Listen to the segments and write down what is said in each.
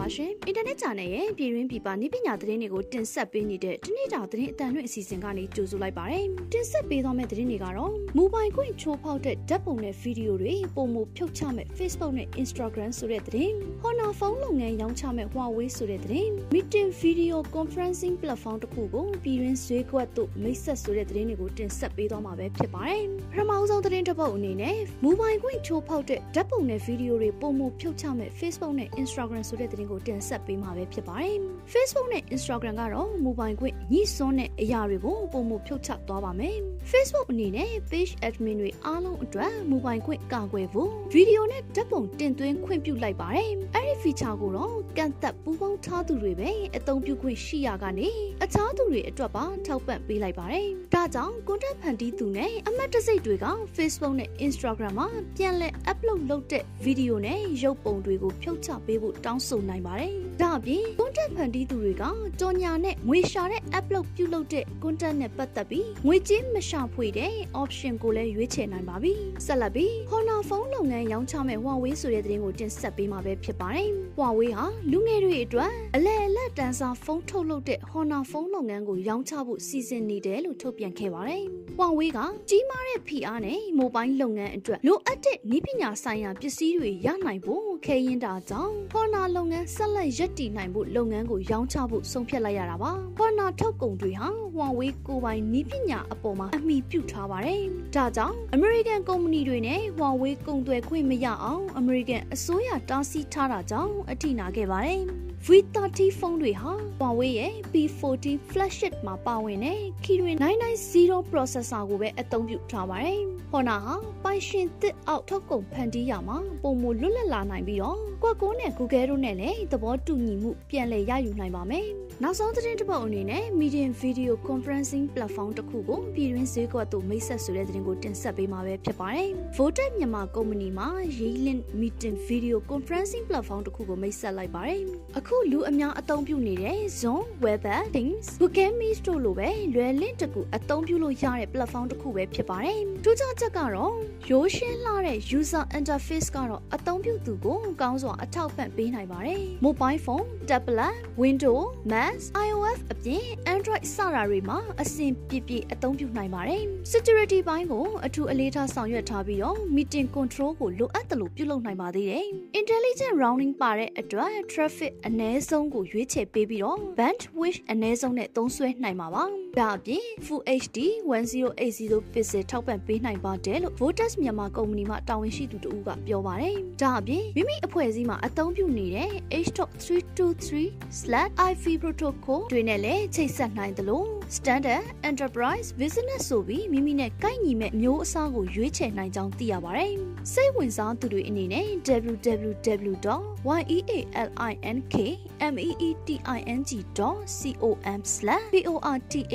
ပါရှင်။အင်တာနက်ချန်နယ်ရဲ့ပြည်တွင်းပြည်ပနည်းပညာသတင်းတွေကိုတင်ဆက်ပေးနေတဲ့ဒီနေ့တာသတင်းအတန်လွင့်အစီအစဉ်ကနေကြိုဆိုလိုက်ပါရစေ။တင်ဆက်ပေးသွားမယ့်သတင်းတွေကတော့မိုဘိုင်းခွင့်ချိုးဖောက်တဲ့ဓာတ်ပုံနဲ့ဗီဒီယိုတွေပုံမဖြုတ်ချမဲ့ Facebook နဲ့ Instagram ဆိုတဲ့သတင်း။ Honor ဖုန်းလုပ်ငန်းရောင်းချမဲ့ Huawei ဆိုတဲ့သတင်း။ Meeting Video Conferencing Platform တစ်ခုကိုပြည်တွင်းဈေးကွက်သို့မိတ်ဆက်ဆိုတဲ့သတင်းတွေကိုတင်ဆက်ပေးသွားမှာပဲဖြစ်ပါတယ်။ပထမဆုံးသတင်းတစ်ပုဒ်အနေနဲ့မိုဘိုင်းခွင့်ချိုးဖောက်တဲ့ဓာတ်ပုံနဲ့ဗီဒီယိုတွေပုံမဖြုတ်ချမဲ့ Facebook နဲ့ Instagram ဆိုတဲ့သတင်းကိုတင်ဆက်ပေးမှာပဲဖြစ်ပါတယ်။ Facebook နဲ့ Instagram ကတော့ mobile ခွင့်ညှိစွန်းတဲ့အရာတွေကိုပုံမဖြုတ်ချသွားပါမယ်။ Facebook အနေနဲ့ page admin တွေအားလုံးအတွက် mobile ခွင့်ကာကွယ်ဖို့ဗီဒီယိုနဲ့ဓာတ်ပုံတင်သွင်းခွင့်ပြုလိုက်ပါတယ်။အဲ့ဒီ feature ကိုတော့ကန့်သက်ပူးပေါင်းထားသူတွေပဲအသုံးပြုခွင့်ရှိရကနေအခြားသူတွေအတွက်ပါထောက်ပံ့ပေးလိုက်ပါတယ်။ဒါကြောင့် content ဖန်တီးသူနဲ့အမှတ်တစိတ်တွေက Facebook နဲ့ Instagram မှာပြန်လည် upload လုပ်တဲ့ဗီဒီယိုနဲ့ရုပ်ပုံတွေကိုဖြုတ်ချပေးဖို့တောင်းဆိုနိုင်ပါတယ်။ဒါအပြင် content ဖန်တီးသူတွေကကြော်ညာနဲ့ငွေရှာတဲ့ upload ပြုလုပ်တဲ့ content နဲ့ပတ်သက်ပြီးငွေကြေးမရှာဖွေတဲ့ option ကိုလည်းရွေးချယ်နိုင်ပါပြီ။ဆက်လက်ပြီး Honor ဖုန်းလုပ်ငန်းရောင်းချမဲ့ Huawei ဆိုတဲ့သတင်းကိုတင်ဆက်ပေးမှာပဲဖြစ်ပါတယ်။ Huawei ဟာလူငယ်တွေအတွက်အလဲအလက်တန်းစားဖုန်းထုတ်လုပ်တဲ့ Honor ဖုန်းလုပ်ငန်းကိုရောင်းချဖို့စီစဉ်နေတယ်လို့ထုတ်ပြန်ခဲ့ပါတယ်။ Huawei ကကြီးမားတဲ့ဖိအားနဲ့ mobile လုပ်ငန်းအတွက်လိုအပ်တဲ့နည်းပညာဆိုင်ရာပစ္စည်းတွေရနိုင်ဖို့ခဲရင်တာကြောင့် Honor လုပ်ငန်းဆက်လက်ရပ်တည်နိုင်ဖို့လုပ်ငန်းကိုရောင်းချဖို့ဆုံးဖြတ်လိုက်ရတာပါ။ Honor ထုတ်ကုန်တွေဟာ Huawei ကိုယ်ပိုင်နည်းပညာအပေါ်မှာအမိပြုထားပါတယ်။ဒါကြောင့် American ကုမ္ပဏီတွေနဲ့ Huawei ကုန်သွယ်ခွင့်မရအောင် American အစိုးရတားဆီးထားတာကြောင့်အထိနာခဲ့ပါတယ်။ V30 ဖုန်းတွေဟာ Huawei ရဲ့ P40 flagship မှာပါဝင်တဲ့ Kirin 990 processor ကိုပဲအသုံးပြုထားပါတယ်။ Honor ဟာပိုင်ရှင်သစ်အောက်ထုတ်ကုန်ဖန်တီးရမှာပုံမလွတ်လပ်လာနိုင်ပြီးတော့ကွက်ကိုနဲ့ Google တို့နဲ့လည်းသဘောတူညီမှုပြန်လည်ရယူနိုင်ပါမယ်။ နောက်ဆုံးသတင်းတစ်ပုဒ်အနေနဲ့ Meeting Video Conferencing Platform တစ်ခုကိုပြည်တွင်းဈေးကွက်သို့မိတ်ဆက်ဆိုတဲ့သတင်းကိုတင်ဆက်ပေးမှာပဲဖြစ်ပါတယ်။ Votex မြန်မာကုမ္ပဏီမှာ Yeilin Meeting Video Conferencing Platform တစ်ခုကိုမိတ်ဆက်လိုက်ပါတယ်။အခုလူအများအသုံးပြုနေတဲ့ Zoom, Webex, Teams, Google Meet တို့လိုပဲလွယ်လင့်တကူအသုံးပြုလို့ရတဲ့ platform တစ်ခုပဲဖြစ်ပါတယ်။ထူးခြားချက်ကတော့ရိုးရှင်းလှတဲ့ user interface ကတော့အသုံးပြုသူကိုကောင်းစွာအထောက်ပံ့ပေးနိုင်ပါတယ်။ Mobile phone, tablet, Windows, Mac, iOS အပြင် Android စတာတွေမှာအဆင်ပြေပြေအသုံးပြုနိုင်ပါတယ်။ Security ဘိုင်းကိုအထူးအလေးထားဆောင်ရွက်ထားပြီးတော့ meeting control ကိုလိုအပ်တယ်လို့ပြုလုပ်နိုင်ပါသေးတယ်။ Intelligent routing ပါတဲ့အတွက် traffic အနည်းဆုံးကိုရွေးချယ်ပေးပြီးတော့ bandwidth အနည်းဆုံးနဲ့သုံးစွဲနိုင်မှာပါ။ဒါအပြင် Full HD 1080 pixel ထောက်ပံ့ပေးနိုင်ပါတယ်လို့ Votex မြန်မာကုမ္ပဏီမှတာဝန်ရှိသူတို့ကပြောပါတယ်။ဒါအပြင်မိမိအဖွဲ့အစည်းမှာအသုံးပြုနေတဲ့ H.323/IP protocol တွေနဲ့လည်းချိတ်ဆက်နိုင်တယ်လို့ Standard Enterprise Business ဆိုပြီးမိမိနဲ့ကိုက်ညီမဲ့မျိုးအစားကိုရွေးချယ်နိုင်ကြောင်းသိရပါတယ်။စိတ်ဝင်စားသူတွေအနေနဲ့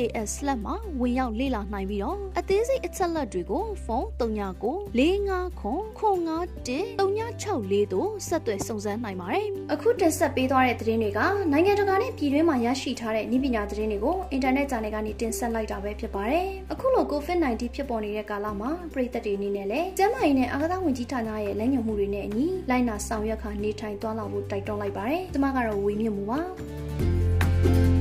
www.yealinkmeeting.com/portas/ မှာဝင်ရောက်လေ့လာနိုင်ပြီးတော့အသေးစိတ်အချက်လက်တွေကိုဖုန်း39 459ခွန်51 3964တို့ဆက်သွယ်စုံစမ်းနိုင်ပါတယ်။အခုတင်ဆက်ပေးသွားတဲ့သတင်းတွေကနိုင်ငံတကာနဲ့ပြည်တွင်းမှာရရှိထားတဲ့ဤပညာသတင်းတွေကိုအင်တာနက်ဂျာနယ်ကနေတင်ဆက်လိုက်တာပဲဖြစ်ပါတယ်။အခုလို COVID-19 ဖြစ်ပေါ်နေတဲ့ကာလမှာပြည်သက်တွေအနေနဲ့လည်းကျန်းမာရေးနဲ့အာကစားဝန်ကြီးဌာနရဲ့လက်ညှိုးမှုတွေနဲ့အညီလိုက်နာဆောင်ရွက်ခါနေထိုင်သွားလာဖို့တိုက်တွန်းလိုက်ပါတယ်။ကျွန်မကတော့ဝေမြင့်မှုပါ။